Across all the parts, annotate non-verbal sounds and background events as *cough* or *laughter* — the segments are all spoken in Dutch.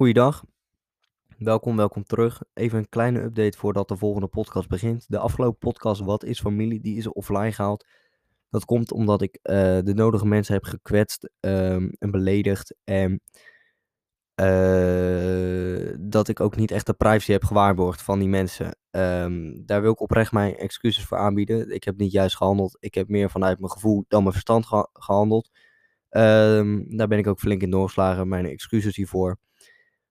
Goeiedag. Welkom, welkom terug. Even een kleine update voordat de volgende podcast begint. De afgelopen podcast Wat is familie, die is offline gehaald. Dat komt omdat ik eh, de nodige mensen heb gekwetst ehm, en beledigd. En eh, dat ik ook niet echt de privacy heb gewaarborgd van die mensen. Ehm, daar wil ik oprecht mijn excuses voor aanbieden. Ik heb niet juist gehandeld. Ik heb meer vanuit mijn gevoel dan mijn verstand geha- gehandeld. Ehm, daar ben ik ook flink in doorgeslagen. Mijn excuses hiervoor.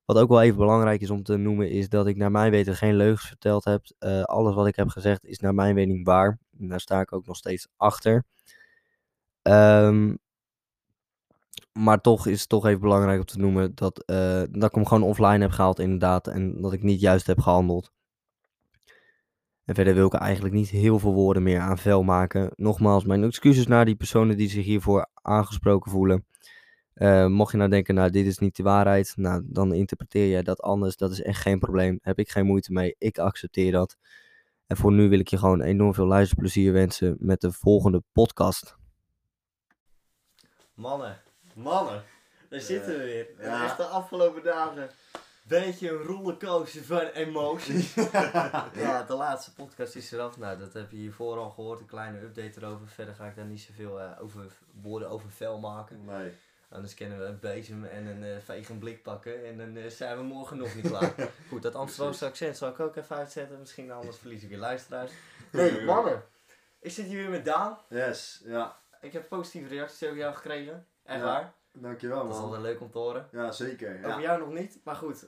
Wat ook wel even belangrijk is om te noemen, is dat ik naar mijn weten geen leugens verteld heb. Eh, alles wat ik heb gezegd is naar mijn weten waar. En daar sta ik ook nog steeds achter. Ehm, maar toch is het toch even belangrijk om te noemen dat, eh, dat ik hem gewoon offline heb gehaald inderdaad. En dat ik niet juist heb gehandeld. En verder wil ik eigenlijk niet heel veel woorden meer aan vuil maken. Nogmaals, mijn excuses naar die personen die zich hiervoor aangesproken voelen. Eh, mocht je nou denken, nou dit is niet de waarheid, nou dan interpreteer jij dat anders. Dat is echt geen probleem. Heb ik geen moeite mee. Ik accepteer dat. En voor nu wil ik je gewoon enorm veel luisterplezier wensen met de volgende podcast. Mannen, mannen, daar zitten we weer. Het ja. is de afgelopen dagen beetje een rollercoaster van emoties. *laughs* ja, de laatste podcast is eraf. Nou, dat heb je hiervoor al gehoord. Een kleine update erover. Verder ga ik daar niet zoveel eh, over woorden over vuil maken. Nee. Anders kunnen we een bezem en een vegend blik pakken en dan eh, zijn we morgen nog niet klaar. *laughs* Goed, dat Amsterdamse accent zal ik ook even uitzetten. Misschien anders verlies ik weer luisteraars. Nee, mannen. Ik zit hier weer met Daan. Yes, ja. Ik heb positieve reacties over jou gekregen. Echt Ja. waar. Dankjewel Dat is man. altijd leuk om te horen. Ja, zeker. Over Ja. jou nog niet, maar goed.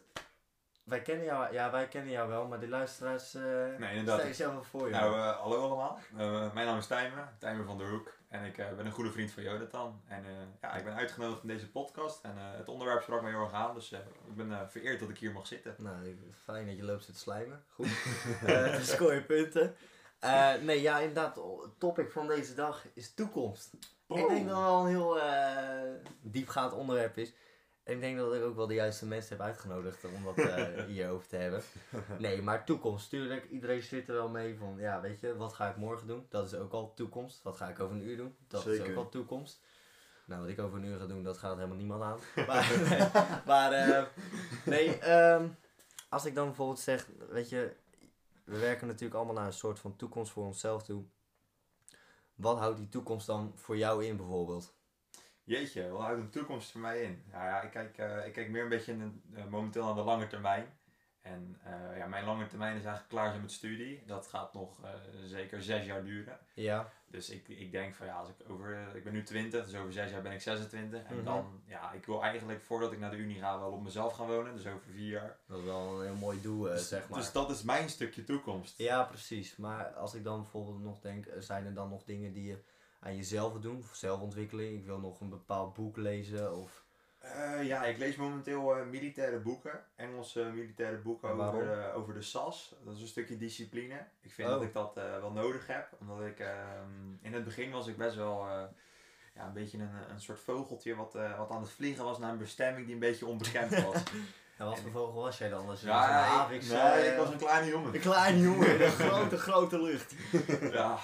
Wij kennen jou, ja, wij kennen jou wel, maar die luisteraars. eh Nee, inderdaad. Stel jezelf even voor je. Nou, hallo allemaal. Mijn naam is Tijmen, Tijmen van der Hoek. En ik eh, ben een goede vriend van Jonathan. En eh, ja, ik ben uitgenodigd in deze podcast. En eh, het onderwerp sprak mij heel erg aan. Dus ik ben vereerd dat ik hier mag zitten. Nou, fijn dat je loopt te slijmen. Goed. *laughs* *laughs* Dan scoor je punten. Nee, ja, inderdaad. Het topic van deze dag is toekomst. Ik denk dat het wel een heel diepgaand onderwerp is. Ik denk dat ik ook wel de juiste mensen heb uitgenodigd om dat eh, *laughs* hierover te hebben. Nee, maar toekomst, tuurlijk. Iedereen zit er wel mee van, ja, weet je, wat ga ik morgen doen? Dat is ook al toekomst. Wat ga ik over een uur doen? Dat is ook al toekomst. Nou, wat ik over een uur ga doen, dat gaat helemaal niemand aan. *laughs* Maar, nee, *laughs* maar eh, nee, ehm, als ik dan bijvoorbeeld zeg, weet je, we werken natuurlijk allemaal naar een soort van toekomst voor onszelf toe. Wat houdt die toekomst dan voor jou in bijvoorbeeld? Jeetje, wat houdt een toekomst voor mij in? Ja, ja ik, kijk, eh, ik kijk meer een beetje in de- eh, momenteel aan de lange termijn. En eh, ja, mijn lange termijn is eigenlijk klaar zijn met studie. Dat gaat nog zeker zes jaar duren. Ja, Dus ik, ik denk van ja, als ik over, ik ben nu 20, dus over zes jaar ben ik 26. En Mhm. dan, ja, ik wil eigenlijk voordat ik naar de unie ga wel op mezelf gaan wonen, dus over vier jaar. dat is wel een heel mooi doel, Dus- zeg maar. Dus dat is mijn stukje toekomst. Ja, precies. Maar als ik dan bijvoorbeeld nog denk, zijn er dan nog dingen die je aan jezelf doen? Of zelfontwikkeling? Ik wil nog een bepaald boek lezen of... Eh, ja, ik lees momenteel eh, militaire boeken, Engelse militaire boeken En waarom? over de, over de SAS. Dat is een stukje discipline. Ik vind Oh. dat ik dat eh, wel nodig heb, omdat ik ehm, in het begin was ik best wel eh, ja, een beetje een, een soort vogeltje wat, eh, wat aan het vliegen was naar een bestemming die een beetje onbekend was. *laughs* En wat voor vogel was jij dan? Was ja, ik- nee, eh, ik was een kleine jongen. Een kleine jongen in een grote, grote lucht. *laughs* Ja,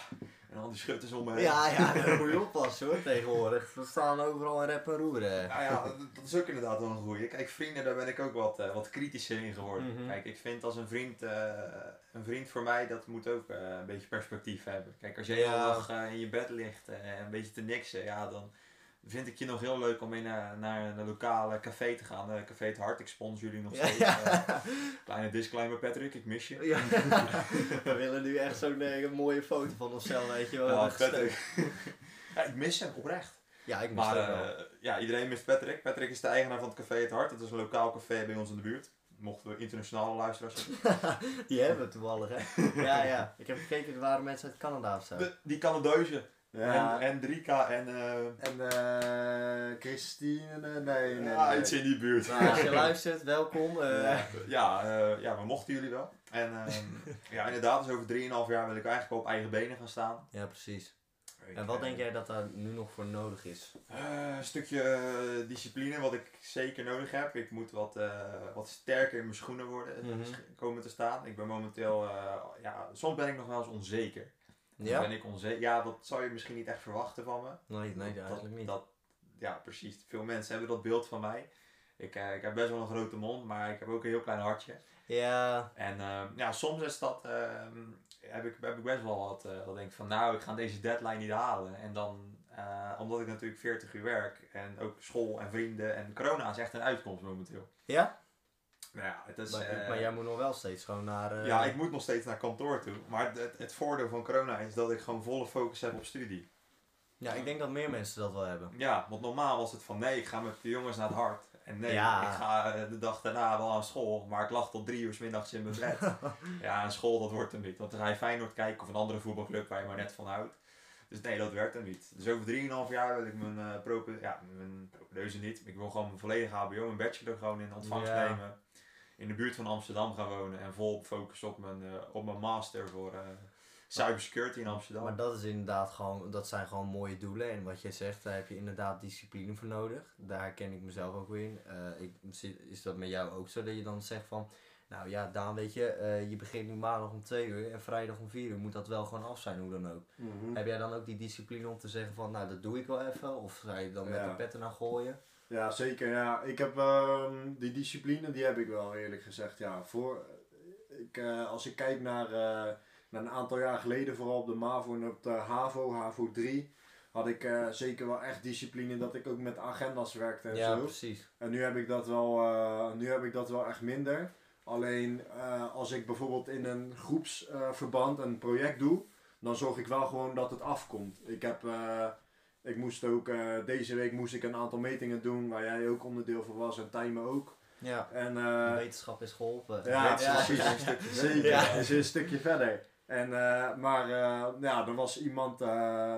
en al die schutters om me heen. Ja, ja, *laughs* daar moet je oppassen hoor, tegenwoordig. We staan overal in rep en roeren. Nou ja, dat, dat is ook inderdaad wel een goeie. Kijk, vrienden, daar ben ik ook wat, eh, wat kritischer in geworden. Mhm. Kijk, ik vind als een vriend, eh, een vriend voor mij, dat moet ook eh, een beetje perspectief hebben. Kijk, als jij Ja. eh, in je bed ligt en een beetje te niksen, ja, dan vind ik je nog heel leuk om mee naar, naar een lokale café te gaan. Eh, café Het Hart, ik sponsor jullie nog steeds. ja. Eh, kleine disclaimer, Patrick, ik mis je. Ja. *laughs* We willen nu echt zo'n eh, mooie foto van onszelf, weet je wel. Patrick. *laughs* ja, ik mis hem, oprecht. Ja, ik mis Maar eh, ja, iedereen mist Patrick. Patrick is de eigenaar van het Café Het Hart. Dat is een lokaal café bij ons in de buurt. Mochten we internationale luisteraars hebben. *laughs* Die hebben we toevallig, hè. Ja, ja. Ik heb gekeken, er waren mensen uit Canada of zo. De- die Canadeuzen. Ja. En, en Drika en... eh En eh Christine, eh, nee, nee, ja, nee. iets in die buurt. Nou, als je luistert, welkom. eh. Ja. Ja, eh, ja, we mochten jullie wel. En ehm, ja, inderdaad, dus over 3,5 jaar wil ik eigenlijk op eigen benen gaan staan. Ja, precies. Ik, En wat denk jij dat daar nu nog voor nodig is? Eh, een stukje discipline, wat ik zeker nodig heb. Ik moet wat, eh, wat sterker in mijn schoenen worden, Mhm. komen te staan. Ik ben momenteel, eh, ja, soms ben ik nog wel eens onzeker. Dan Ja? Ben ik onzeker. Ja, dat zou je misschien niet echt verwachten van me. Nee, nee, Dat- eigenlijk niet. Dat, ja, precies. Veel mensen hebben dat beeld van mij. Ik, eh, ik heb best wel een grote mond, maar ik heb ook een heel klein hartje. Ja, En ehm, ja, soms is dat, ehm, heb, ik, heb ik best wel wat, eh dat denk ik van nou, ik ga deze deadline niet halen. En dan, eh, omdat ik natuurlijk 40 uur werk en ook school en vrienden en corona is echt een uitkomst momenteel. ja? Nou ja, het is, maar, eh, maar jij moet nog wel steeds gewoon naar... eh, ja, ik moet nog steeds naar kantoor toe. Maar het, het, voordeel van corona is dat ik gewoon volle focus heb op studie. ja, ik denk dat meer mensen dat wel hebben. Ja, want normaal was het van nee, ik ga met de jongens naar het hart. En nee, Ja. ik ga eh, de dag daarna wel aan school, maar ik lag tot drie uur 's middags in mijn bed. *laughs* ja, en school dat wordt hem niet. Want dan ga je Feyenoord kijken of een andere voetbalclub waar je maar net van houdt. Dus nee, dat werkt hem niet. Dus over 3,5 jaar wil ik mijn, prope, ja, mijn propedeuse niet. Ik wil gewoon mijn volledige HBO, mijn bachelor gewoon in ontvangst Ja. nemen. In de buurt van Amsterdam gaan wonen en vol focus op mijn, eh, op mijn master voor eh, cybersecurity in Amsterdam. Maar dat is inderdaad gewoon, dat zijn gewoon mooie doelen. En wat jij zegt, daar heb je inderdaad discipline voor nodig. Daar herken ik mezelf ook weer in. Eh, ik, is dat met jou ook zo dat je dan zegt van, nou ja, Daan, weet je, eh, je begint nu maandag om 2 uur en vrijdag om 4 uur moet dat wel gewoon af zijn, hoe dan ook. Mhm. Heb jij dan ook die discipline om te zeggen van, nou dat doe ik wel even? Of ga je dan met Ja. de petten naar gooien? Ja, zeker. Ja. Ik heb ehm, die discipline, die heb ik wel eerlijk gezegd. Ja, voor, ik, eh, als ik kijk naar, eh, naar een aantal jaar geleden, vooral op de MAVO en op de HAVO, HAVO 3, had ik eh, zeker wel echt discipline dat ik ook met agendas werkte en ja, zo. precies. En nu heb ik dat wel, nu heb ik dat wel echt minder. Alleen als ik bijvoorbeeld in een groepsverband een project doe, dan zorg ik wel gewoon dat het afkomt. Ik heb, ik moest ook, eh, deze week moest ik een aantal metingen doen waar jij ook onderdeel van was en Tijmen ook. Ja, En, de eh, wetenschap is geholpen. ja, ja. precies. Zeker, Ja. is een stukje verder. En, eh, maar ja, er was iemand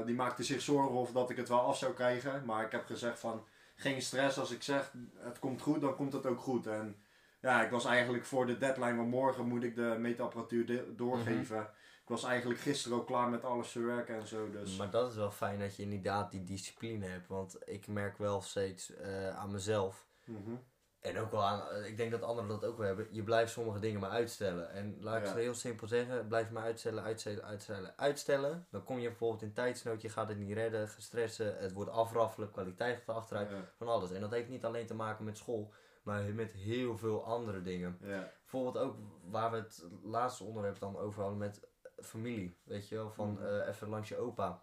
die maakte zich zorgen of dat ik het wel af zou krijgen. Maar ik heb gezegd van geen stress. Als ik zeg het komt goed, dan komt het ook goed. En ja, ik was eigenlijk voor de deadline van morgen moet ik de meetapparatuur de- doorgeven. Was eigenlijk gisteren ook klaar met alles verwerken en zo. Dus Maar dat is wel fijn dat je inderdaad die discipline hebt. Want ik merk wel steeds eh, aan mezelf. Mhm. En ook wel aan, eh, ik denk dat anderen dat ook wel hebben. Je blijft sommige dingen maar uitstellen. En laat ik Ja. het heel simpel zeggen. Blijf maar uitstellen, uitstellen, uitstellen, uitstellen. Dan kom je bijvoorbeeld in tijdsnood. Je gaat het niet redden, gestressen. Het wordt afraffelen, kwaliteit gaat achteruit. Ja, Van alles. En dat heeft niet alleen te maken met school. Maar met heel veel andere dingen. ja. Bijvoorbeeld ook waar we het laatste onderwerp dan over hadden met familie. Weet je wel, van Mhm. eh, even langs je opa.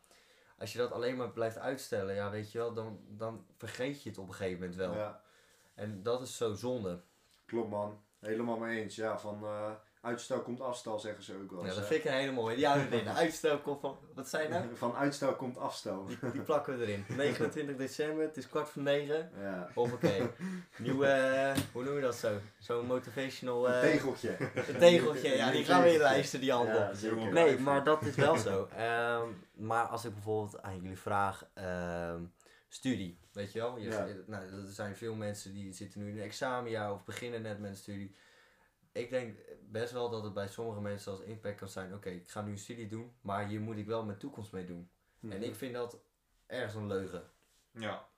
Als je dat alleen maar blijft uitstellen, ja, weet je wel, dan, dan vergeet je het op een gegeven moment wel. ja, En dat is zo zonde. klopt man. Helemaal mee eens. Ja, van eh, uitstel komt afstel zeggen ze ook wel. Ja, dat vind ik een hele mooie. Die houden we erin. De uitstel komt van, wat zei je nou? Van uitstel komt afstel. Die plakken we erin. *laughs* 29 december, het is kwart voor negen. Ja. Hoppakee. *laughs* Nieuwe, eh, hoe noem je dat zo? Zo'n motivational... eh, Een tegeltje. Een tegeltje, ja, die gaan we inlijsten, die handel. Ja, zeker. Nee, maar dat is wel zo. Ehm, maar als ik bijvoorbeeld aan jullie vraag, ehm, studie, weet je wel? Je, Ja. nou, er zijn veel mensen die zitten nu in een examenjaar of beginnen net met een studie. Ik denk best wel dat het bij sommige mensen als impact kan zijn, oké, ik ga nu een studie doen, maar hier moet ik wel mijn toekomst mee doen. Mhm. En ik vind dat ergens een leugen. Ja.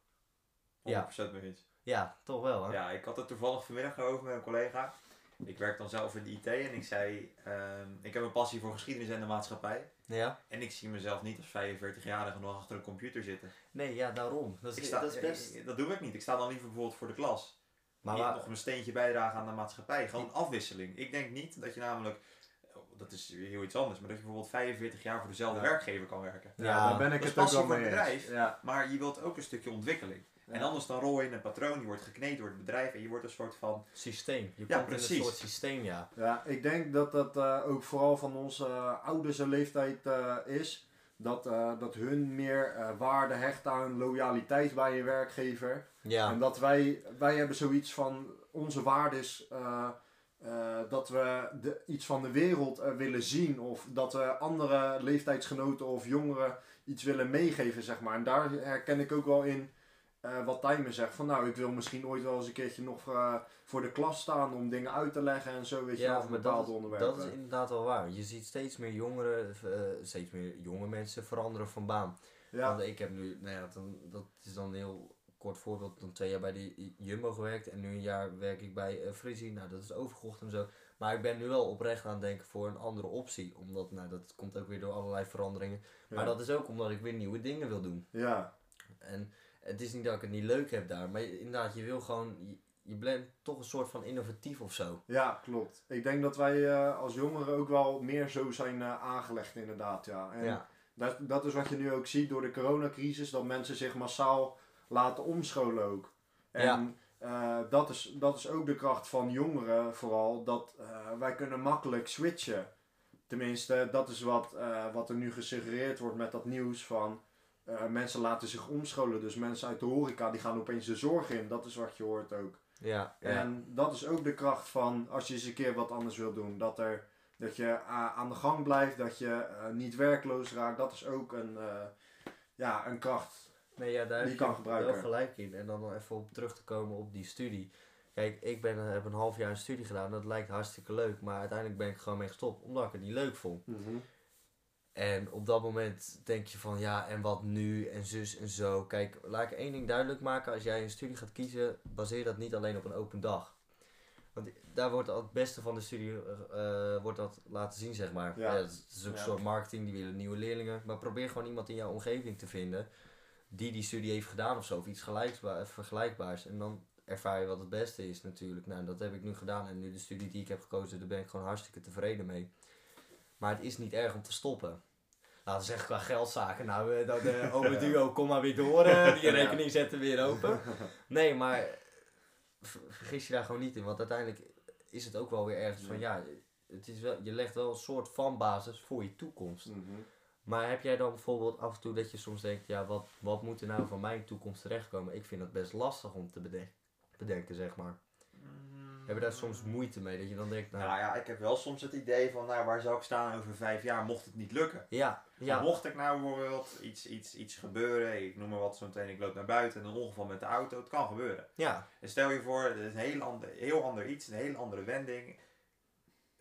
100% Ja. mee eens. Ja, toch wel hè? Ja, ik had het toevallig vanmiddag over met een collega. Ik werk dan zelf in de IT en ik zei, ehm, ik heb een passie voor geschiedenis en de maatschappij. Ja? En ik zie mezelf niet als 45-jarige nog achter een computer zitten. Nee, ja, daarom. Dat is, sta, dat is best... eh, dat doe ik niet. Ik sta dan liever bijvoorbeeld voor de klas. Maar nog een steentje bijdragen aan de maatschappij. Gewoon afwisseling. Ik denk niet dat je namelijk, oh, dat is heel iets anders, maar dat je bijvoorbeeld 45 jaar voor dezelfde Ja. werkgever kan werken. Ja, Ja, daar ben ik het ook wel mee bedrijf. Ja. Maar je wilt ook een stukje ontwikkeling. En anders dan rol je in een patroon, je wordt gekneed door het bedrijf en je wordt een soort van... Systeem. Je Ja, komt in precies. een soort systeem, ja. Ja, ik denk dat dat eh, ook vooral van onze uh, ouders leeftijd eh, is. Dat, eh, dat hun meer eh, waarde hechten aan loyaliteit bij een werkgever. Ja. En dat wij, wij hebben zoiets van onze waarde is eh, dat we de, iets van de wereld willen zien. Of dat we andere leeftijdsgenoten of jongeren iets willen meegeven, zeg maar. En daar herken ik ook wel in eh, wat Tijmen zegt. Van nou, ik wil misschien ooit wel eens een keertje nog eh, voor de klas staan om dingen uit te leggen en zo, weet je Ja, over maar bepaalde dat, onderwerpen. dat is inderdaad wel waar. Je ziet steeds meer jongeren, eh, steeds meer jonge mensen veranderen van baan. ja, Want ik heb nu, nou ja, dan, dat is dan een heel kort voorbeeld, dan twee jaar bij de Jumbo gewerkt en nu een jaar werk ik bij uh, Frisi. Nou, dat is overgekocht en zo. Maar ik ben nu wel oprecht aan het denken voor een andere optie. Omdat, nou, dat komt ook weer door allerlei veranderingen. Maar ja. dat is ook omdat ik weer nieuwe dingen wil doen. ja, En het is niet dat ik het niet leuk heb daar, maar inderdaad, je wil gewoon, je, je bent toch een soort van innovatief of zo. Ja, klopt. Ik denk dat wij eh, als jongeren ook wel meer zo zijn eh, aangelegd inderdaad, ja. En ja. dat, dat is wat je nu ook ziet door de coronacrisis, dat mensen zich massaal laten omscholen ook. En eh, dat, is, dat is ook de kracht van jongeren vooral, dat wij kunnen makkelijk switchen. Tenminste, dat is wat, wat er nu gesuggereerd wordt met dat nieuws van eh, mensen laten zich omscholen. Dus mensen uit de horeca die gaan opeens de zorg in, dat is wat je hoort ook. Ja, ja. En dat is ook de kracht van als je eens een keer wat anders wil doen. Dat, er, dat je eh, aan de gang blijft, dat je eh, niet werkloos raakt. Dat is ook een, eh, ja, een kracht. Nee, ja, daar Die heb kan je gebruiken. wel gelijk in. En dan nog even op terug te komen op die studie. Kijk, ik ben, heb een half jaar een studie gedaan. Dat lijkt hartstikke leuk. Maar uiteindelijk ben ik gewoon mee gestopt. Omdat ik het niet leuk vond. En op dat moment denk je van ja, en wat nu? En zus en zo. Kijk, laat ik één ding duidelijk maken. Als jij een studie gaat kiezen, baseer dat niet alleen op een open dag. Want daar wordt al het beste van de studie eh, eh, wordt dat laten zien, zeg maar. Ja. Ja. het is ook een Ja. soort marketing, die willen nieuwe leerlingen. Maar probeer gewoon iemand in jouw omgeving te vinden die die studie heeft gedaan of zo. Of iets gelijkbaar, vergelijkbaars. En dan ervaar je wat het beste is natuurlijk. Nou, dat heb ik nu gedaan. En nu de studie die ik heb gekozen, daar ben ik gewoon hartstikke tevreden mee. Maar het is niet erg om te stoppen. Laten we zeggen qua geldzaken. Nou, eh, dat de ome duo, kom maar weer door. eh, die *laughs* rekening zetten weer open. Nee, maar ver- vergis je daar gewoon niet in. Want uiteindelijk is het ook wel weer ergens van, ja, het is wel, je legt wel een soort van basis voor je toekomst. Mhm. Maar heb jij dan bijvoorbeeld af en toe dat je soms denkt, ja, wat, wat moet er nou van mijn toekomst terechtkomen? Ik vind dat best lastig om te beden- bedenken, zeg maar. Heb je daar soms moeite mee? Dat je dan denkt, nou, Nou ja, ik heb wel soms het idee van, nou, waar zou ik staan over vijf jaar mocht het niet lukken? ja, Ja. ja, Mocht ik nou bijvoorbeeld iets, iets, iets gebeuren, ik noem maar wat zo meteen, ik loop naar buiten en een ongeval met de auto, het kan gebeuren. ja, En stel je voor, het is een heel ander, heel ander iets, een hele andere wending.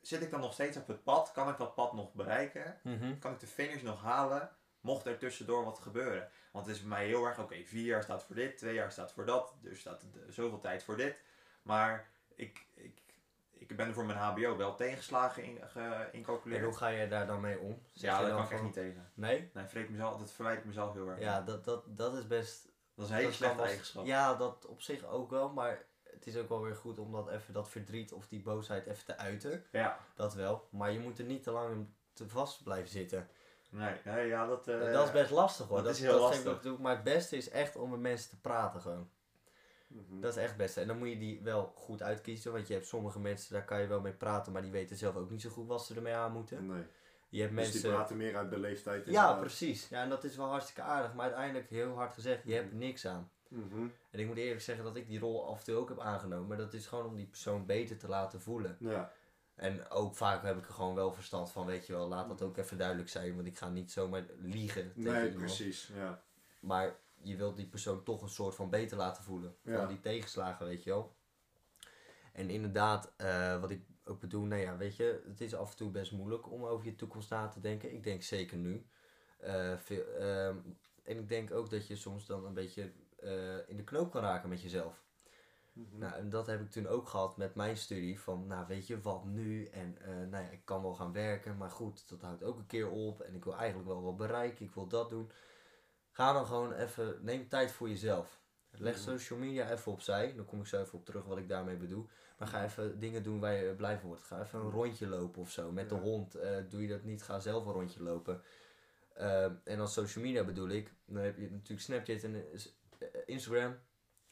Zit ik dan nog steeds op het pad? Kan ik dat pad nog bereiken? mhm. Kan ik de finish nog halen? Mocht er tussendoor wat gebeuren? Want het is bij mij heel erg, oké, vier jaar staat voor dit, twee jaar staat voor dat, dus staat de- zoveel tijd voor dit. Maar ik, ik, ik ben er voor mijn HBO wel tegenslagen in, En geïncalculeerd. hoe ga je daar dan mee om? Zeg Ja, daar kan ik echt niet tegen. Nee? Nee, vreet mezelf, dat verwijt ik mezelf heel erg. Ja, dat, dat, dat is best... dat is een hele slechte eigenschap. Ja, dat op zich ook wel, maar het is ook wel weer goed om dat even dat verdriet of die boosheid even te uiten. Ja. Dat wel, maar je moet er niet te lang in te vast blijven zitten. Nee, nee, ja, dat... eh, dat is best lastig hoor. dat Dat, is heel dat geef lastig. ik ook toe. Maar het beste is echt om met mensen te praten gewoon. Mhm. Dat is echt het beste. En dan moet je die wel goed uitkiezen. Want je hebt sommige mensen, daar kan je wel mee praten, maar die weten zelf ook niet zo goed wat ze ermee aan moeten. Nee. Je hebt Dus mensen. die praten meer uit beleefdheid. Ja, precies. Ja, en dat is wel hartstikke aardig. Maar uiteindelijk, heel hard gezegd, je hebt er niks aan. Mhm. En ik moet eerlijk zeggen dat ik die rol af en toe ook heb aangenomen. Maar dat is gewoon om die persoon beter te laten voelen. Ja. En ook vaak heb ik er gewoon wel verstand van, weet je wel. Laat dat ook even duidelijk zijn. Want ik ga niet zomaar liegen tegen Nee, iemand. precies. Ja. Maar je wilt die persoon toch een soort van beter laten voelen. Ja. Van die tegenslagen, weet je wel. En inderdaad, eh, wat ik ook bedoel, nou ja, weet je, het is af en toe best moeilijk om over je toekomst na te denken. Ik denk zeker nu. Eh, veel, ehm, en ik denk ook dat je soms dan een beetje eh, in de knoop kan raken met jezelf. Mhm. Nou, en dat heb ik toen ook gehad met mijn studie. Van, nou weet je, wat nu? En nou ja, ik kan wel gaan werken, maar goed, dat houdt ook een keer op. En ik wil eigenlijk wel wat bereiken, ik wil dat doen. Ga dan gewoon even, neem tijd voor jezelf. Leg social media even opzij. Dan kom ik zo even op terug wat ik daarmee bedoel. Maar ga even dingen doen waar je blij van wordt. Ga even een rondje lopen of zo. Met Ja. de hond. Eh, doe je dat niet, ga zelf een rondje lopen. Eh, en als social media bedoel ik, dan heb je natuurlijk Snapchat en eh, Instagram.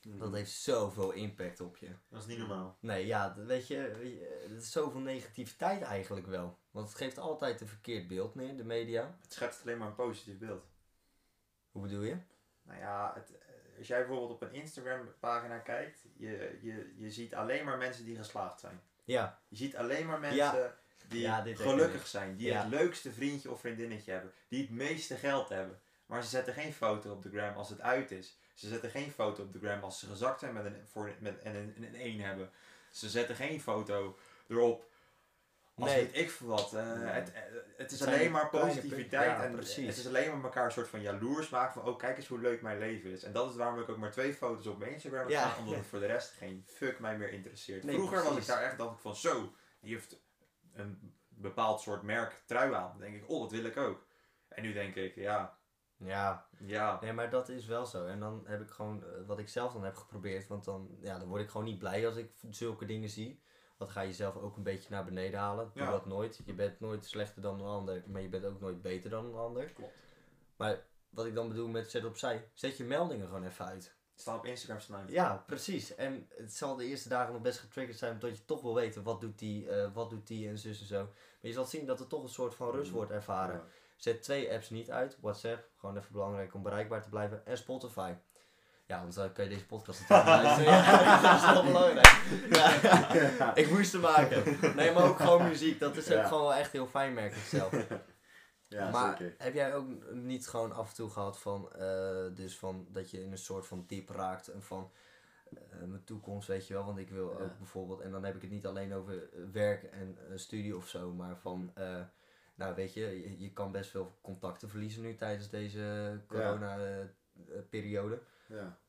Mhm. Dat heeft zoveel impact op je. Dat is niet normaal. Nee, ja, dat- weet je, weet je, het is zoveel negativiteit eigenlijk wel. Want het geeft altijd een verkeerd beeld neer, de media. Het schetst alleen maar een positief beeld. Hoe bedoel je? Nou ja, het, eh, als jij bijvoorbeeld op een Instagram pagina kijkt, je, je, je ziet alleen maar mensen die geslaagd zijn. Ja, Je ziet alleen maar mensen Ja. die Ja, gelukkig zijn, die Ja. het leukste vriendje of vriendinnetje hebben, die het meeste geld hebben. Maar ze zetten geen foto op de gram als het uit is. Ze zetten geen foto op de gram als ze gezakt zijn met een, voor, met, en een, een 1 hebben. Ze zetten geen foto erop als Nee. weet ik veel wat. Eh, Nee. het, eh, het is alleen maar positiviteit. Ja, en precies. het is alleen maar elkaar een soort van jaloers maken van oh kijk eens hoe leuk mijn leven is. En dat is waarom ik ook maar twee foto's op mijn Instagram heb Ja. omdat het voor de rest geen fuck mij meer interesseert. Nee, Vroeger was ik daar echt dacht ik van zo, die heeft een bepaald soort merk trui aan. Dan denk ik, oh dat wil ik ook. En nu denk ik, ja, Ja, Ja. nee, maar dat is wel zo. En dan heb ik gewoon, eh, wat ik zelf dan heb geprobeerd, want dan, ja, dan word ik gewoon niet blij als ik zulke dingen zie. Want ga je jezelf ook een beetje naar beneden halen. Doe Ja. dat nooit. Je bent nooit slechter dan een ander, maar je bent ook nooit beter dan een ander. Klopt. Maar wat ik dan bedoel met zet opzij, zet je meldingen gewoon even uit. Staan op Instagram staan. Ja, precies. En het zal de eerste dagen nog best getriggerd zijn, omdat je toch wil weten wat doet die, eh, wat doet die en zus en zo. Maar je zal zien dat er toch een soort van rust wordt ervaren. Ja. Zet twee apps niet uit. WhatsApp, gewoon even belangrijk om bereikbaar te blijven. En Spotify. Ja, want dan kan je deze podcast natuurlijk luisteren. Ja, *laughs* dat is wel belangrijk. Ja. *laughs* Ik moest hem maken. Nee, maar ook gewoon muziek. Dat is ook Ja. gewoon wel echt heel fijn, merk ik zelf. *laughs* Ja, maar zeker. heb jij ook niet gewoon af en toe gehad van, eh, dus van dat je in een soort van diep raakt en van eh, mijn toekomst, weet je wel? Want ik wil Ja. ook bijvoorbeeld, en dan heb ik het niet alleen over eh, werk en eh, studie of zo, maar van, eh, nou weet je, je, je kan best veel contacten verliezen nu tijdens deze corona-periode. Ja.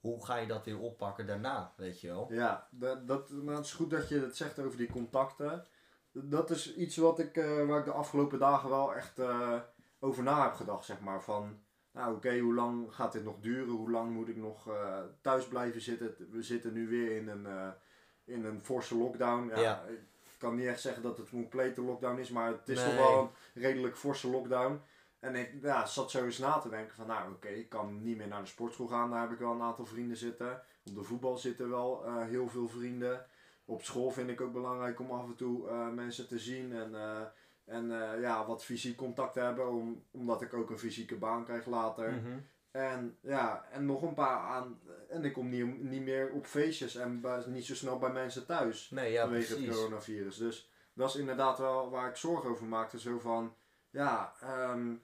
Hoe ga je dat weer oppakken daarna, weet je wel? Ja, dat, dat, is goed dat je het zegt over die contacten. Dat is iets wat ik, eh, waar ik de afgelopen dagen wel echt eh, over na heb gedacht, zeg maar. Van, nou oké, hoe lang gaat dit nog duren? Hoe lang moet ik nog eh, thuis blijven zitten? We zitten nu weer in een, in een forse lockdown. Ja, Ja. Ik kan niet echt zeggen dat het een complete lockdown is, maar het is Nee. toch wel een redelijk forse lockdown. En ik ja, zat zo eens na te denken van, nou oké, ik kan niet meer naar de sportschool gaan. Daar heb ik wel een aantal vrienden zitten. Op de voetbal zitten wel eh, heel veel vrienden. Op school vind ik ook belangrijk om af en toe eh, mensen te zien. En, eh, en ja, wat fysiek contact te hebben. Om, omdat ik ook een fysieke baan krijg later. Mhm. En ja, en nog een paar aan. En ik kom niet, niet meer op feestjes en niet zo snel bij mensen thuis Nee, ja, vanwege het precies. coronavirus. Dus dat is inderdaad wel waar ik zorgen over maakte. Zo van, ja, ehm,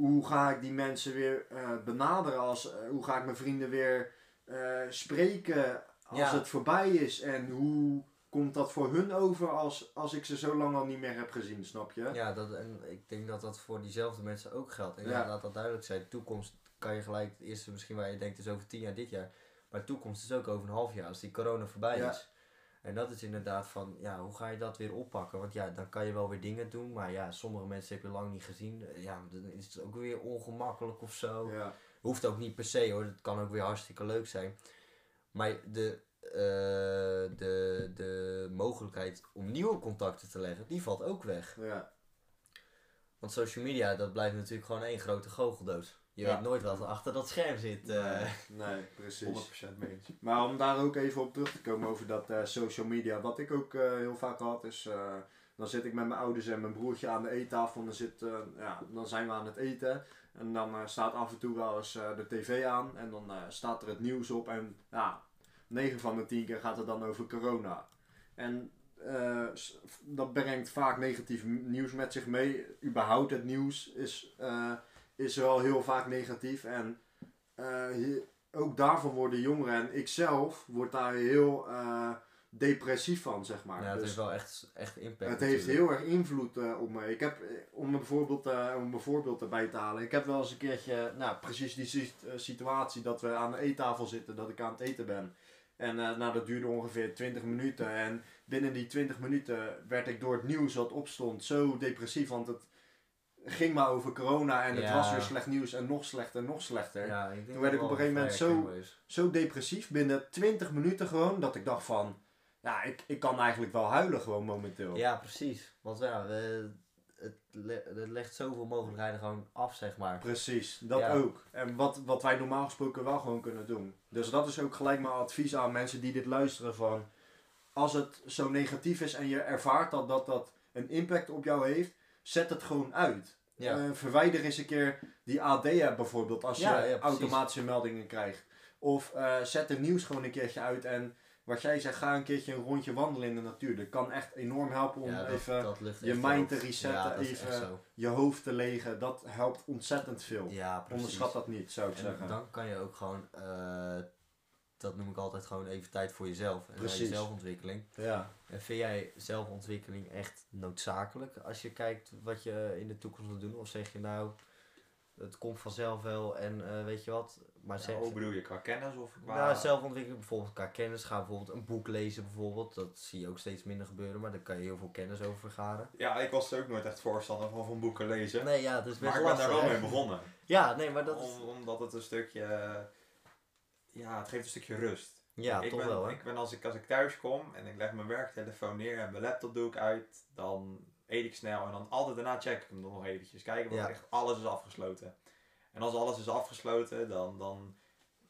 hoe ga ik die mensen weer eh, benaderen? Als, eh, hoe ga ik mijn vrienden weer eh, spreken als Ja. het voorbij is? En hoe komt dat voor hun over als, als ik ze zo lang al niet meer heb gezien, snap je? Ja, dat, en ik denk dat dat voor diezelfde mensen ook geldt. En ja, Ja. laat dat duidelijk zijn. Toekomst kan je gelijk, het eerste misschien waar je denkt is over tien jaar, dit jaar. Maar toekomst is ook over een half jaar, als die corona voorbij Ja. is. En dat is inderdaad van, ja, hoe ga je dat weer oppakken? Want ja, dan kan je wel weer dingen doen, maar ja, sommige mensen heb je lang niet gezien. Ja, dan is het ook weer ongemakkelijk of zo. Ja, Hoeft ook niet per se hoor, het kan ook weer hartstikke leuk zijn. Maar de, eh, de, de mogelijkheid om nieuwe contacten te leggen, die valt ook weg. ja, Want social media, dat blijft natuurlijk gewoon één grote goocheldoos. Je Ja. weet nooit wat er achter dat scherm zit. eh. nee, nee, precies. 100% mee. Maar om daar ook even op terug te komen over dat eh, social media. Wat ik ook eh, heel vaak had is. eh, dan zit ik met mijn ouders en mijn broertje aan de eettafel. En dan, zit, eh, ja, dan zijn we aan het eten. En dan eh, staat af en toe wel eens eh, de tv aan. En dan eh, staat er het nieuws op. En ja, 9 van de 10 keer gaat het dan over corona. En eh, dat brengt vaak negatief nieuws met zich mee. Überhaupt het nieuws is, eh, is wel heel vaak negatief. En eh, hier- ook daarvan worden jongeren en ik zelf word daar heel eh, depressief van, zeg maar. ja, het Dus heeft wel echt, echt impact. het heeft heel erg invloed eh, op me. Ik heb, om een, voorbeeld, om een voorbeeld erbij te halen, ik heb wel eens een keertje, nou precies die si- situatie dat we aan de eettafel zitten, dat ik aan het eten ben. En nou, dat duurde ongeveer 20 minuten. En binnen die 20 minuten werd ik door het nieuws wat opstond zo depressief. Want het ging maar over corona en het Ja. was weer slecht nieuws en nog slechter en nog slechter Ja, ik denk Toen werd ik op een gegeven moment zo- zo depressief binnen 20 minuten gewoon dat ik dacht van ja ik, ik kan eigenlijk wel huilen gewoon momenteel. Ja, precies. Want ja, we- het, le- het legt zoveel mogelijkheden gewoon af, zeg maar. Precies, dat Ja. ook. En wat, wat wij normaal gesproken wel gewoon kunnen doen. Dus dat is ook gelijk mijn advies aan mensen die dit luisteren van als het zo negatief is en je ervaart dat dat, dat een impact op jou heeft, zet het gewoon uit. Ja. Eh, verwijder eens een keer die AD-app bijvoorbeeld als Ja, je ja, automatische meldingen krijgt. Of eh, zet het nieuws gewoon een keertje uit en wat jij zegt, ga een keertje een rondje wandelen in de natuur. Dat kan echt enorm helpen om dat- even dat je mind te resetten, even- je hoofd te legen. Dat helpt ontzettend veel. Onderschat dat niet, zou ik En zeggen. dan kan je ook gewoon, eh, dat noem ik altijd gewoon even tijd voor jezelf. En Precies. je zelfontwikkeling. Ja. En vind jij zelfontwikkeling echt noodzakelijk als je kijkt wat je in de toekomst wil doen? Of zeg je nou, het komt vanzelf wel en eh, weet je wat, Maar Ja, hoe bedoel je, qua kennis of qua... nou, zelfontwikkeling bijvoorbeeld qua kennis. Ga bijvoorbeeld een boek lezen bijvoorbeeld. Dat zie je ook steeds minder gebeuren, maar daar kan je heel veel kennis over vergaren. Ja, ik was er ook nooit echt voorstander van, van boeken lezen. Nee, ja, het is best maar ik ben lastig. daar wel hè? mee begonnen. Ja, nee, maar dat. Om- omdat het een stukje... Ja, het geeft een stukje rust. Ja, ik toch ben, wel, hè? Ik ben als ik, als ik thuis kom en ik leg mijn werktelefoon neer en mijn laptop doe ik uit, dan eet ik snel en dan altijd daarna check ik hem nog eventjes. Kijken Ja. echt alles is afgesloten. En als alles is afgesloten, dan, dan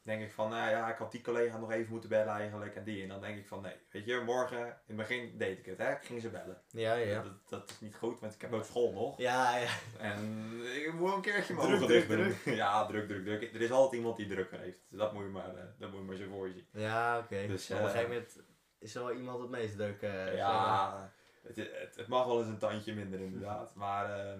denk ik van, nou ja, ik had die collega nog even moeten bellen eigenlijk en die. En dan denk ik van, nee, weet je, morgen, in het begin deed ik het, hè. Ik ging ze bellen. Ja, ja, ja. Dat, dat is niet goed, want ik heb ook school nog. Ja, ja. En ik moet een keertje mijn Druk, druk, doen. *laughs* Ja, druk, druk, druk. Er is altijd iemand die drukker heeft. Dus dat moet je maar, eh, dat moet je maar zo voor je zien. Ja, oké. Dus, Maar op een eh, gegeven moment is er wel iemand het meest druk. eh, maar. ja, het, het, het mag wel eens een tandje minder inderdaad. Maar eh,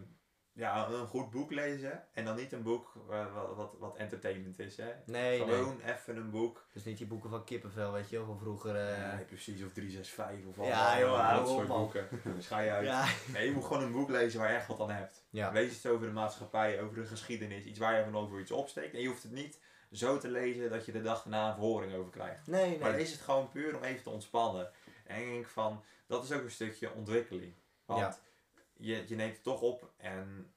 ja, een goed boek lezen. En dan niet een boek wat, wat, wat entertainment is. Hè. Nee, nee. Gewoon even een boek. Dus niet die boeken van Kippenvel, weet je wel, van vroeger. eh, Nee, precies. Of 365 of al Ja, joh, dat soort boeken. Dus ga je uit. ja. Nee, je moet gewoon een boek lezen waar je echt wat aan hebt. Ja. Lees het over de maatschappij, over de geschiedenis, iets waar je van over iets opsteekt. En je hoeft het niet zo te lezen dat je de dag daarna een verhoring over krijgt. Nee, Maar nee. lees het gewoon puur om even te ontspannen. En ik denk van, dat is ook een stukje ontwikkeling. Want Ja. Je, je neemt het toch op en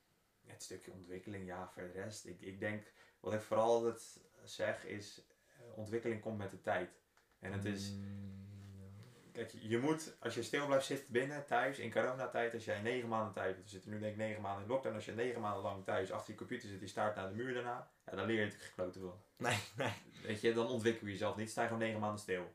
het stukje ontwikkeling, ja, voor de rest. Ik, ik denk, wat ik vooral altijd zeg is, eh, ontwikkeling komt met de tijd. En het is, Mm, Kijk, je moet, als je stil blijft zitten binnen, thuis, in coronatijd, als jij negen maanden tijd, we zitten nu denk ik negen maanden in lockdown, als je negen maanden lang thuis achter je computer zit, die staart naar de muur daarna, ja, dan leer je natuurlijk gekloten van. Nee, nee. Weet je, dan ontwikkel je jezelf niet, sta je gewoon negen maanden stil.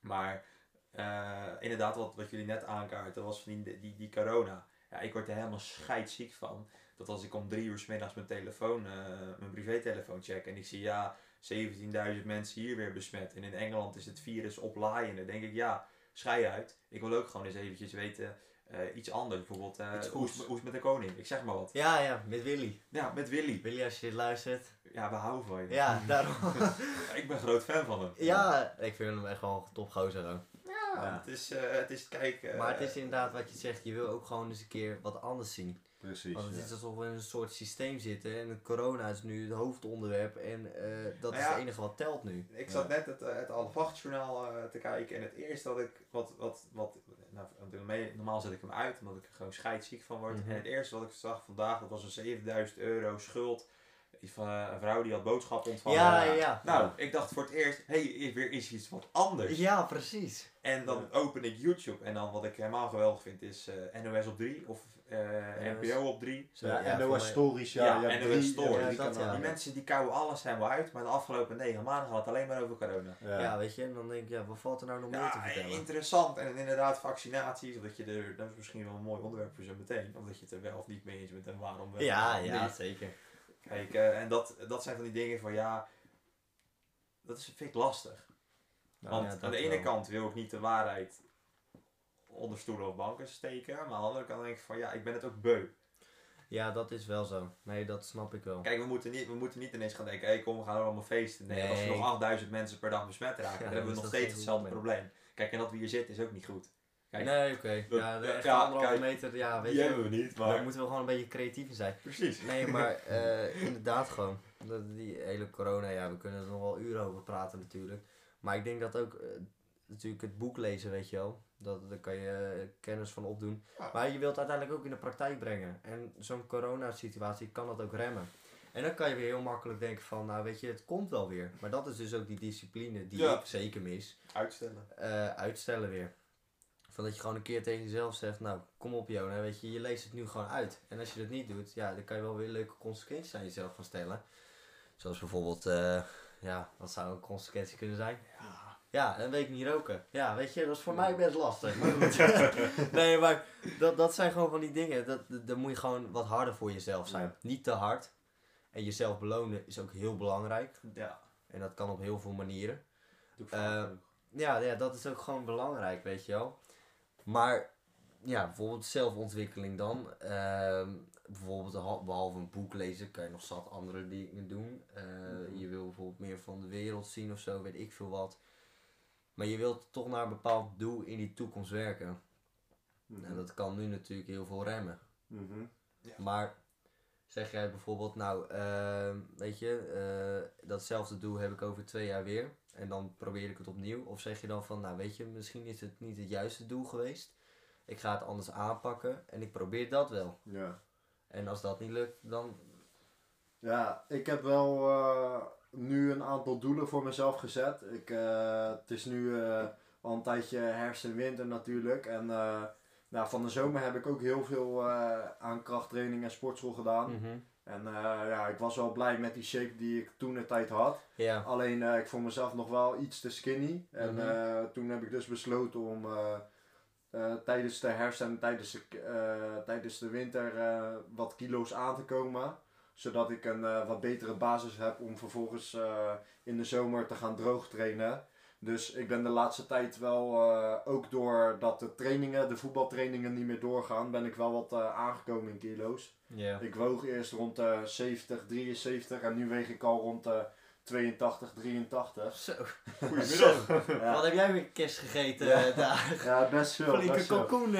Maar eh, inderdaad, wat, wat jullie net aankaarten, was van die, die, die corona. Ja, ik word er helemaal scheidsziek van. Dat als ik om drie uur 's middags mijn telefoon, eh, mijn privételefoon check en ik zie ja, 17.000 mensen hier weer besmet. En in Engeland is het virus oplaaien. Dan denk ik, ja, schei uit. Ik wil ook gewoon eens eventjes weten, eh, iets anders. Bijvoorbeeld, Iets hoe is hoe is met de koning? Ik zeg maar wat. Ja, ja, met Willy. Ja, met Willy. Willy, als je dit luistert. Ja, we houden van je. Ja, daarom. *laughs* Ik ben groot fan van hem. ja, ik vind hem echt wel een topgozer. Ja. Het, is, eh, het is, kijk... eh, Maar het is inderdaad wat je zegt, je wil ook gewoon eens een keer wat anders zien. Precies. Want het ja. is alsof we in een soort systeem zitten en corona is nu het hoofdonderwerp en eh, dat Nou is het enige wat telt nu. Ik zat net het, eh, het Alvachtjournaal eh te kijken en het eerste wat ik, wat, wat, wat nou, normaal- normaal zet ik hem uit omdat ik er gewoon scheidsziek van word. Mhm. En het eerste wat ik zag vandaag, dat was een 7000 euro schuld Iets van een vrouw die had boodschappen ontvangen. Ja, ja, ja. Nou, ik dacht voor het eerst, hé, hey, is weer is iets wat anders. Ja, precies. En dan open ik YouTube en dan wat ik helemaal geweldig vind is eh, NOS op 3 of eh, NOS. NPO op 3. Zo, Ja, NOS Stories, ja. Ja, NOS drie- Stories. Die mensen die kouwen alles helemaal uit, maar de afgelopen negen maanden gaat het alleen maar over corona. Ja. Ja. weet je, en dan denk ik, ja, wat valt er nou nog meer te Ja, vertellen? interessant. En inderdaad, vaccinaties, omdat je er, dat is misschien wel een mooi onderwerp voor zo meteen, omdat je het er wel of niet mee eens bent en waarom wel. Ja, ja, niet. zeker. Kijk, eh, en dat, dat zijn van die dingen van ja, dat is, vind ik lastig. Want ja, aan de ene wel. kant wil ik niet de waarheid onder stoelen of banken steken, maar aan de andere kant denk ik van ja, ik ben het ook beu. Ja, dat is wel zo. Nee, dat snap ik wel. Kijk, we moeten niet, we moeten niet ineens gaan denken, hé kom, we gaan allemaal feesten. Nee, als we nog 8000 mensen per dag besmet raken, Ja, dan dan hebben we is nog steeds hetzelfde probleem. Kijk, en dat we hier zitten is ook niet goed. Kijk, nee, oké. Ja, de echte ja, anderhalve kijk, meter, ja, weet die je. hebben we niet, Daar maar... moeten we gewoon een beetje creatief in zijn. Precies. Nee, maar *laughs* eh, inderdaad gewoon. Dat, die hele corona, ja, we kunnen er nog wel uren over praten natuurlijk. Maar ik denk dat ook eh, natuurlijk het boek lezen, weet je wel. Dat, daar kan je eh, kennis van opdoen. Ja. Maar je wilt uiteindelijk ook in de praktijk brengen. En zo'n coronasituatie kan dat ook remmen. En dan kan je weer heel makkelijk denken van, nou weet je, het komt wel weer. Maar dat is dus ook die discipline die Ja. ik zeker mis. Uitstellen. Uitstellen weer. Van dat je gewoon een keer tegen jezelf zegt, nou kom op Jona, weet je, je leest het nu gewoon uit. En als je dat niet doet, ja, dan kan je wel weer leuke consequenties aan jezelf gaan stellen. Zoals bijvoorbeeld, eh, ja, wat zou een consequentie kunnen zijn? Ja. Ja, een week niet roken. Ja, weet je, dat is voor mij best lastig. Maar goed. *laughs* nee, maar dat, dat zijn gewoon van die dingen. Dat, dat- dan moet je gewoon wat harder voor jezelf zijn. Ja. Niet te hard. En jezelf belonen is ook heel belangrijk. Ja. En dat kan op heel veel manieren. Ook. Ja, ja, dat is ook gewoon belangrijk, weet je wel. Maar ja, bijvoorbeeld zelfontwikkeling dan. Ehm, bijvoorbeeld ha- behalve een boek lezen kan je nog zat andere dingen doen. Eh, Mhm. Je wil bijvoorbeeld meer van de wereld zien of zo, weet ik veel wat. Maar je wilt toch naar een bepaald doel in die toekomst werken. Mhm. En dat kan nu natuurlijk heel veel remmen. Mhm. Maar Zeg jij bijvoorbeeld, nou, ehm, weet je, eh, datzelfde doel heb ik over twee jaar weer. En dan probeer ik het opnieuw. Of zeg je dan van, nou weet je, misschien is het niet het juiste doel geweest. Ik ga het anders aanpakken en ik probeer dat wel. Ja. En als dat niet lukt, dan... Ja, ik heb wel eh, nu een aantal doelen voor mezelf gezet. Ik, eh, het is nu al een tijdje herfst en winter natuurlijk. En nou, van de zomer heb ik ook heel veel eh, aan krachttraining en sportschool gedaan. Mhm. En eh, ja, ik was wel blij met die shape die ik toen de tijd had. Alleen eh, ik vond mezelf nog wel iets te skinny. En Mhm. toen heb ik dus besloten om tijdens de herfst en tijdens de, tijdens de winter wat kilo's aan te komen. Zodat ik een wat betere basis heb om vervolgens in de zomer te gaan droog trainen. Dus ik ben de laatste tijd wel, eh, ook doordat de trainingen, de voetbaltrainingen niet meer doorgaan, ben ik wel wat eh, aangekomen in kilo's. Ja. Ik woog eerst rond de 70, 73 en nu weeg ik al rond de 82, 83. Zo. Goedemiddag. Ja, Wat heb jij weer kerst gegeten Ja. eh, daar? ja best veel. Flinke kalkoen.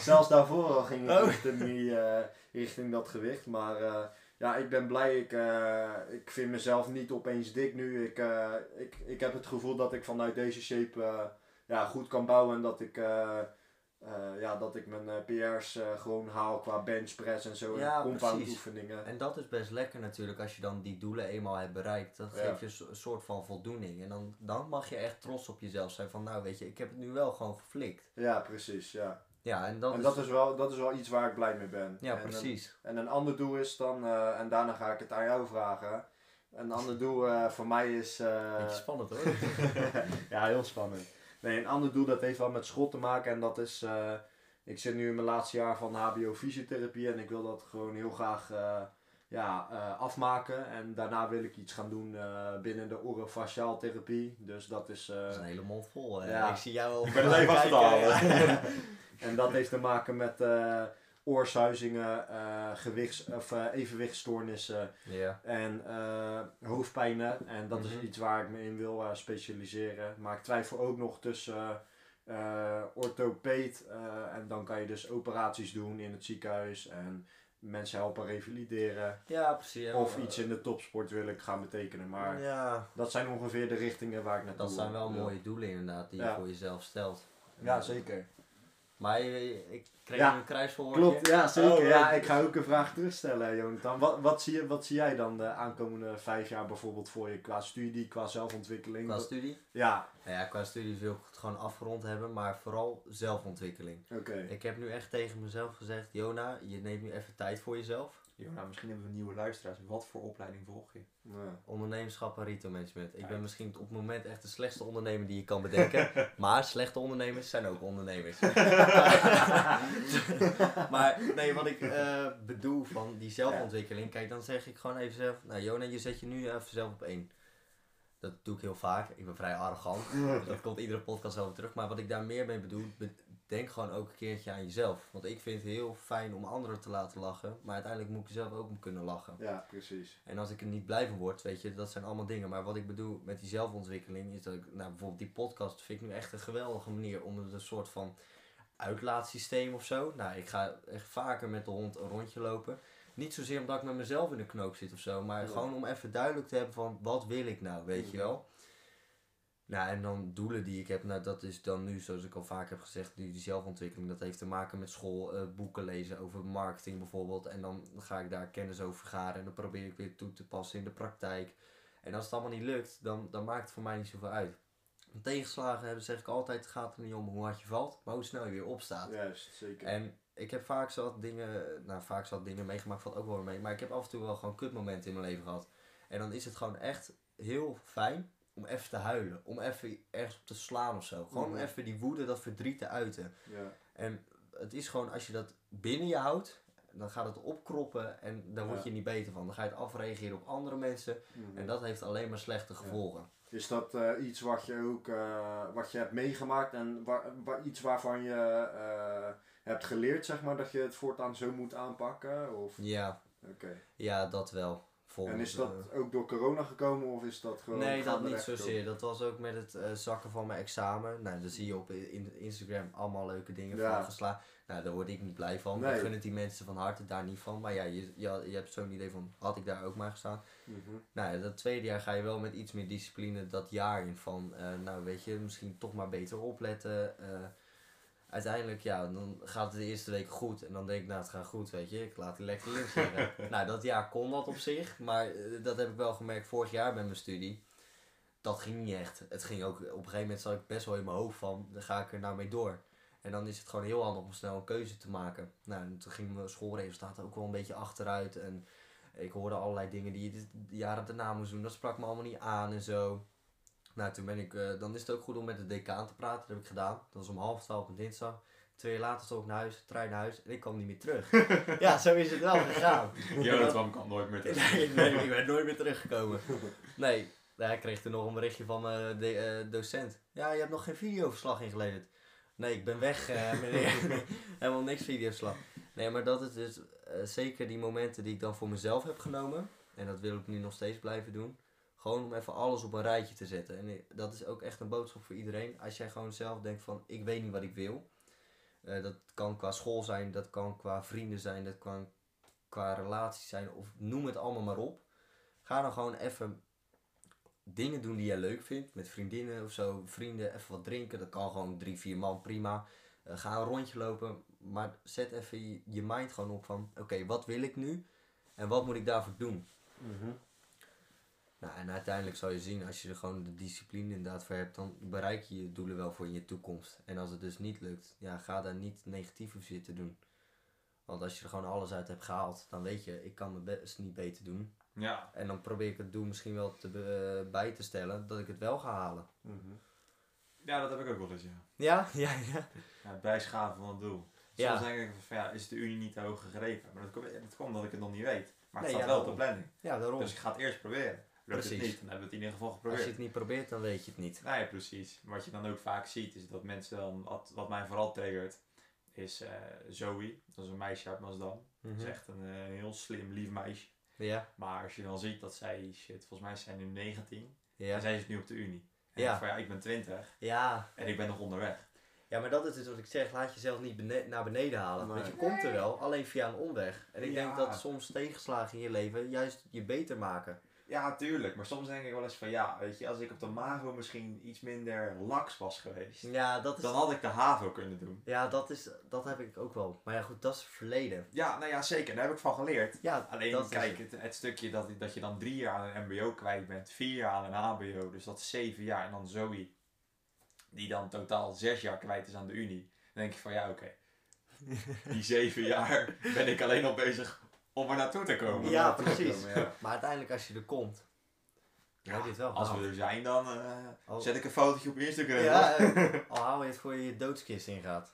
Zelfs daarvoor al ging ik Oh. richting, die, eh, richting dat gewicht. Maar eh, ja, ik ben blij. Ik, eh, ik vind mezelf niet opeens dik nu. Ik, eh, ik, ik heb het gevoel dat ik vanuit deze shape eh, ja, goed kan bouwen. En dat ik, ja, dat ik mijn PR's gewoon haal qua benchpress en zo. Ja, en compound precies. oefeningen. En dat is best lekker natuurlijk als je dan die doelen eenmaal hebt bereikt. Dat Ja. geeft je een soort van voldoening. En dan, dan mag je echt trots op jezelf zijn van nou weet je, ik heb het nu wel gewoon geflikt. Ja, precies. Ja. Ja, en dat en is... dat is, wel, dat is wel iets waar ik blij mee ben. ja, En, precies. En een ander doel is dan, eh, en daarna ga ik het aan jou vragen. Een ander doel eh, voor mij is. eh, Beetje spannend hoor. *laughs* ja, heel spannend. Nee, een ander doel dat heeft wel met school te maken en dat is. eh, ik zit nu in mijn laatste jaar van HBO fysiotherapie en ik wil dat gewoon heel graag eh, ja, eh, afmaken. En daarna wil ik iets gaan doen eh, binnen de orofaciaal therapie. Dus dat is. eh, Dat is een hele mond vol. hè. Ja. Ik zie jou al Ik ben het even aan het. En dat heeft te maken met eh oorsuizingen, eh, gewichts- of eh, evenwichtstoornissen. En hoofdpijnen. En dat Mhm. is iets waar ik me in wil specialiseren. Maar ik twijfel ook nog tussen orthopeed. en dan kan je dus operaties doen in het ziekenhuis. En mensen helpen revalideren. Ja, precies. Ja, Of iets in de topsport wil ik gaan betekenen. Maar Ja, dat zijn ongeveer de richtingen waar ik naartoe dat zijn wel wil. mooie doelen inderdaad die je voor jezelf stelt. Ja, zeker. Maar je- ik kreeg Ja, een kruisverhoortje. Klopt, ja zeker. Oh, ja, leuk. ik ga ook een vraag terugstellen, Jonathan. Wat, wat, zie je, wat zie jij dan de aankomende vijf jaar bijvoorbeeld voor je qua studie, qua zelfontwikkeling? Qua studie? Ja, Nou ja, qua studie wil ik het gewoon afgerond hebben, maar vooral zelfontwikkeling. oké. Ik heb nu echt tegen mezelf gezegd, Jona, je neemt nu even tijd voor jezelf. Jona, misschien hebben we nieuwe luisteraars. Wat voor opleiding volg je? Ja. Ondernemerschap en retail management. Ik ben misschien op het moment echt de slechtste ondernemer die je kan bedenken. *laughs* maar slechte ondernemers zijn ook ondernemers. *laughs* *laughs* maar nee, wat ik eh, bedoel van die zelfontwikkeling. Kijk, dan zeg ik gewoon even zelf. Nou, Jona, je zet je nu even zelf op één. Dat doe ik heel vaak. Ik ben vrij arrogant. Dus dat komt iedere podcast over terug. Maar wat ik daar meer mee bedoel, be- denk gewoon ook een keertje aan jezelf. Want ik vind het heel fijn om anderen te laten lachen. Maar uiteindelijk moet ik zelf ook om kunnen lachen. Ja, precies. En als ik er niet blij van word, weet je, dat zijn allemaal dingen. Maar wat ik bedoel met die zelfontwikkeling is dat ik, nou bijvoorbeeld die podcast vind ik nu echt een geweldige manier om een soort van uitlaatsysteem of zo. Nou, ik ga echt vaker met de hond een rondje lopen. Niet zozeer omdat ik met mezelf in de knoop zit of zo, maar Ja. gewoon om even duidelijk te hebben van wat wil ik nou, weet je wel. Nou, en dan doelen die ik heb, nou dat is dan nu, zoals ik al vaak heb gezegd, die, die zelfontwikkeling, dat heeft te maken met school, eh, boeken lezen over marketing bijvoorbeeld. En dan ga ik daar kennis over vergaren en dan probeer ik weer toe te passen in de praktijk. En als het allemaal niet lukt, dan, dan maakt het voor mij niet zoveel uit. Tegenslagen hebben, zeg ik altijd, het gaat er niet om hoe hard je valt, maar hoe snel je weer opstaat. Juist, zeker. En ik heb vaak zat dingen, nou vaak zat dingen meegemaakt, valt ook wel mee. Maar ik heb af en toe wel gewoon kutmomenten in mijn leven gehad. En dan is het gewoon echt heel fijn om even te huilen. Om even ergens op te slaan of zo. Gewoon om Mhm. even die woede, dat verdriet te uiten. Ja, En het is gewoon, als je dat binnen je houdt, dan gaat het opkroppen en daar word Ja. je niet beter van. Dan ga je het afreageren op andere mensen. mhm. En dat heeft alleen maar slechte gevolgen. Is dat eh, iets wat je ook eh, wat je hebt meegemaakt en waar, waar- iets waarvan je eh, hebt geleerd, zeg maar, dat je het voortaan zo moet aanpakken? Of... Ja, Oké. ja, dat wel. Volgens, En is dat eh, ook door corona gekomen of is dat gewoon Nee, dat niet zozeer. Dat was ook met het eh, zakken van mijn examen. Nou, dan zie je op in Instagram allemaal leuke dingen Ja. van geslaagd. Nou, daar word ik niet blij van. Nee. Ik gun het die mensen van harte daar niet van. Maar ja, je, je, je hebt zo'n idee van, had ik daar ook maar gestaan. Mhm. Nou, ja, dat tweede jaar ga je wel met iets meer discipline dat jaar in van, eh, nou weet je, misschien toch maar beter opletten. eh, uiteindelijk, ja, dan gaat het de eerste week goed. En dan denk ik, nou het gaat goed, weet je, ik laat het lekker links liggen. *laughs* nou, dat jaar kon dat op zich, maar eh, dat heb ik wel gemerkt vorig jaar bij mijn studie. Dat ging niet echt. Het ging ook, op een gegeven moment zat ik best wel in mijn hoofd van, dan ga ik er nou mee door. En dan is het gewoon heel handig om snel een keuze te maken. Nou, en toen ging mijn schoolresultaten ook wel een beetje achteruit. En ik hoorde allerlei dingen die je de jaren daarna moest doen. Dat sprak me allemaal niet aan en zo. Nou, toen ben ik, eh, dan is het ook goed om met de decaan te praten. Dat heb ik gedaan. Dat was om half twaalf op dinsdag. Twee jaar later stond ik naar huis, trein naar huis en ik kwam niet meer terug. *laughs* ja, zo is het wel gegaan. *laughs* Jonathan kan nooit meer terug. Nee, nee, ik ben nooit meer teruggekomen. Nee, nou, ik kreeg toen nog een berichtje van mijn de, eh, docent. Ja, je hebt nog geen videoverslag ingeleverd. Nee, ik ben weg, eh, *laughs* meneer. Helemaal niks videoverslag. Nee, maar dat is dus eh, zeker die momenten die ik dan voor mezelf heb genomen. En dat wil ik nu nog steeds blijven doen. Gewoon om even alles op een rijtje te zetten. En dat is ook echt een boodschap voor iedereen. Als jij gewoon zelf denkt van, ik weet niet wat ik wil. Eh, dat kan qua school zijn, dat kan qua vrienden zijn, dat kan qua relaties zijn. Of noem het allemaal maar op. Ga dan gewoon even dingen doen die jij leuk vindt. Met vriendinnen of zo. Vrienden, even wat drinken. Dat kan gewoon drie, vier man, prima. Eh, ga een rondje lopen. Maar zet even je, mind gewoon op van... Oké, wat wil ik nu? En wat moet ik daarvoor doen? Mhm. Nou, en uiteindelijk zal je zien, als je er gewoon de discipline inderdaad voor hebt, dan bereik je je doelen wel voor in je toekomst. En als het dus niet lukt, ja, ga daar niet negatief over zitten doen. Want als je er gewoon alles uit hebt gehaald, dan weet je, ik kan mijn best niet beter doen. Ja, En dan probeer ik het doel misschien wel te, eh, bij te stellen, dat ik het wel ga halen. Mhm. ja, dat heb ik ook wel eens, ja. Ja, *laughs* ja, ja. ja bijschaven van het doel. Ja. Soms denk ik van ja, is de Unie niet te hoog gegrepen? Maar dat komt, dat komt omdat ik het nog niet weet. Maar het Nee, staat ja, wel op de planning. Ja, daarom. Dus ik ga het eerst proberen. Lukt het Precies. niet, dan hebben we het in ieder geval Als je geprobeerd. het niet probeert, dan weet je het niet. Ja, precies. Wat je dan ook vaak ziet, is dat mensen dan, wat, wat mij vooral triggert, is eh, Zoe. Dat is een meisje uit Maasdam. Dat is Mhm. echt een eh, heel slim, lief meisje. Ja, Maar als je dan ziet dat zij, shit, volgens mij is zij nu 19. ja. En zij zit nu op de Unie. En Ja. ik van ja, ik ben 20 Ja, en ik ben nog onderweg. Ja, maar dat is dus wat ik zeg. Laat jezelf niet bene- naar beneden halen. Nee. Want je komt er wel, alleen via een omweg. En ik Ja. denk dat soms tegenslagen in je leven juist je beter maken. Ja, tuurlijk. Maar soms denk ik wel eens van ja, weet je, als ik op de MAVO misschien iets minder laks was geweest, Ja, dat is... dan had ik de HAVO kunnen doen. Ja, dat, is, dat heb ik ook wel. Maar ja, goed, dat is het verleden. Ja, nou ja, zeker. Daar heb ik van geleerd. Ja, Alleen kijk, het. het, het stukje dat, dat je dan drie jaar aan een mbo kwijt bent, vier jaar aan een hbo, dus dat is zeven jaar. En dan Zoe, die dan totaal zes jaar kwijt is aan de unie. Dan denk je van ja, oké. *laughs* Die zeven jaar ben ik alleen al bezig om er naartoe te komen. Ja, precies. komen, ja. Maar uiteindelijk als je er komt, dan heb je het wel Als we er zijn, dan eh, zet ik een fotootje op Instagram. Ja, eh, *laughs* al hou je het voor je je doodskist ingaat.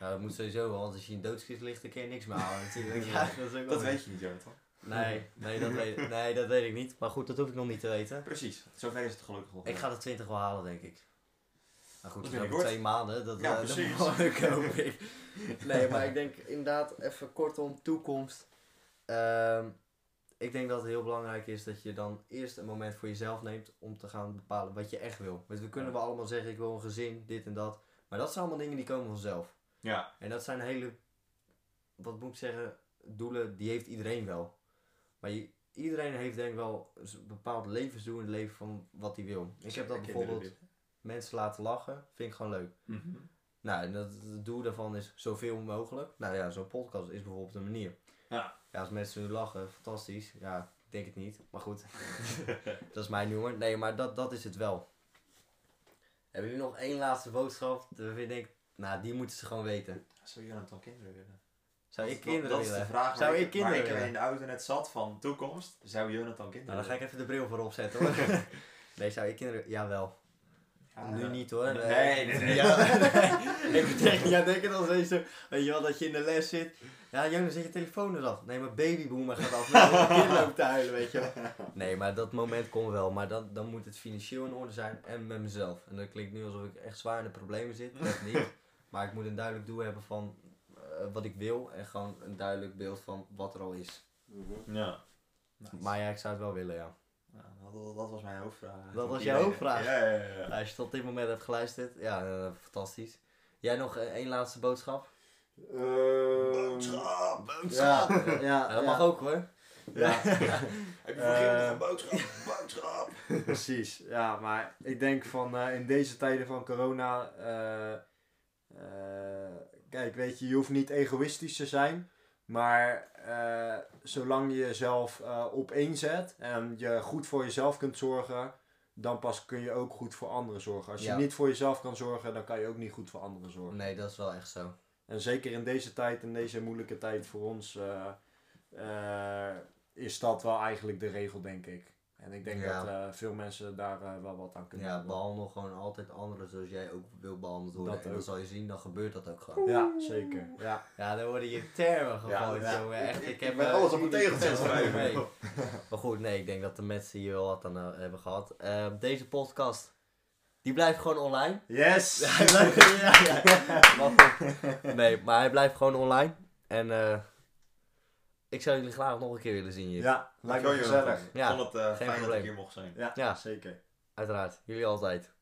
Nou, dat moet sowieso wel, want als je in een doodskist ligt, dan kun je niks meer halen natuurlijk. Ja, dat is ook wel Dat weet je niet, Jonathan. Nee, nee dat, weet, *laughs* nee, dat weet ik niet. Maar goed, dat hoef ik nog niet te weten. Precies, zover is het gelukkig nog. Ik ga de 20 wel halen, denk ik. Nou goed, Dat dat over kort. twee maanden. Dat, Ja, eh, dat precies. hoop ik. *laughs* Nee, maar ik denk inderdaad even kortom, toekomst. Ehm, ik denk dat het heel belangrijk is dat je dan eerst een moment voor jezelf neemt om te gaan bepalen wat je echt wil. Want we kunnen wel allemaal zeggen, ik wil een gezin, dit en dat. Maar dat zijn allemaal dingen die komen vanzelf. Ja, En dat zijn hele, wat moet ik zeggen, doelen, die heeft iedereen wel. Maar je- iedereen heeft denk ik wel een bepaald levensdoel in het leven van wat hij wil. Ik heb dat bijvoorbeeld mensen laten lachen, vind ik gewoon leuk. Mhm. Nou, en dat, het doel daarvan is zoveel mogelijk. Nou ja, zo'n podcast is bijvoorbeeld een manier. Ja. Ja, als mensen nu lachen, fantastisch. Ja, ik denk het niet, maar goed. *laughs* dat is mijn humor. Nee, maar dat, dat is het wel. Hebben jullie nog één laatste boodschap? Dat ik denk, nou, die moeten ze gewoon weten. Zou Jonathan kinderen willen? Zou ik kinderen dat, is willen? de vraag Zou waar ik kinderen waar ik willen? in de auto net zat van toekomst. Zou Jonathan kinderen Nou, dan ga ik even de bril voor opzetten hoor. *laughs* nee, zou ik kinderen... Jawel. Ja, nu ja. niet hoor. Nee, nee, nee. Ja, nee. *laughs* Ik moet denken als je zo... Weet je wel, dat je in de les zit. Ja, Jonas, zet je telefoon eens af. Nee, mijn babyboomer gaat af. Nee, mijn kind loopt te huilen, weet je wel. *laughs* Nee, maar dat moment komt wel. Maar dan, dan moet het financieel in orde zijn en met mezelf. En dat klinkt nu alsof ik echt zwaar in de problemen zit. Dat *laughs* niet. Maar ik moet een duidelijk doel hebben van eh, wat ik wil. En gewoon een duidelijk beeld van wat er al is. Mhm. Ja. Nice. Maar ja, ik zou het wel willen, ja. Ja, dat, dat was mijn hoofdvraag. Dat was jouw hoofdvraag? Ja, ja, ja. ja. Als je tot dit moment hebt geluisterd, ja, eh, fantastisch. Jij nog eh, één laatste boodschap? Ehm, Boodschap! Ja, ja, Ja, dat mag ook hoor. Ja, *laughs* Heb je voor Eh, uh, een boodschap? boodschap! *laughs* precies. Ja, maar ik denk van eh, in deze tijden van corona. eh, eh, kijk, weet je, je hoeft niet egoïstisch te zijn. Maar eh, zolang je jezelf eh op één zet en je goed voor jezelf kunt zorgen, dan pas kun je ook goed voor anderen zorgen. Als je Ja. niet voor jezelf kan zorgen, dan kan je ook niet goed voor anderen zorgen. Nee, dat is wel echt zo. En zeker in deze tijd, in deze moeilijke tijd voor ons, eh, eh, is dat wel eigenlijk de regel, denk ik. En ik denk Ja. dat eh, veel mensen daar eh, wel wat aan kunnen Ja, hebben. behandel gewoon altijd anderen zoals jij ook wil behandeld worden. Dat en dan ook. zal je zien, dan gebeurt dat ook gewoon. Ja, zeker. Ja. Ja, dan worden je termen gegooid, Ja, ja. jongen. Echt, ik, heb Ik ben alles op schrijven. *laughs* nee. Maar goed, nee, ik denk dat de mensen hier wel wat aan hebben gehad. Eh, deze podcast, die blijft gewoon online. Yes! *laughs* Hij blijft, *laughs* ja, ja. Maar goed. Nee, maar hij blijft gewoon online. En eh, ik zou jullie graag nog een keer willen zien hier. Ja, lijkt me gezellig. Ik vond het eh, geen fijn dat probleem. ik hier mocht zijn. Ja, Ja. zeker. Uiteraard, jullie altijd.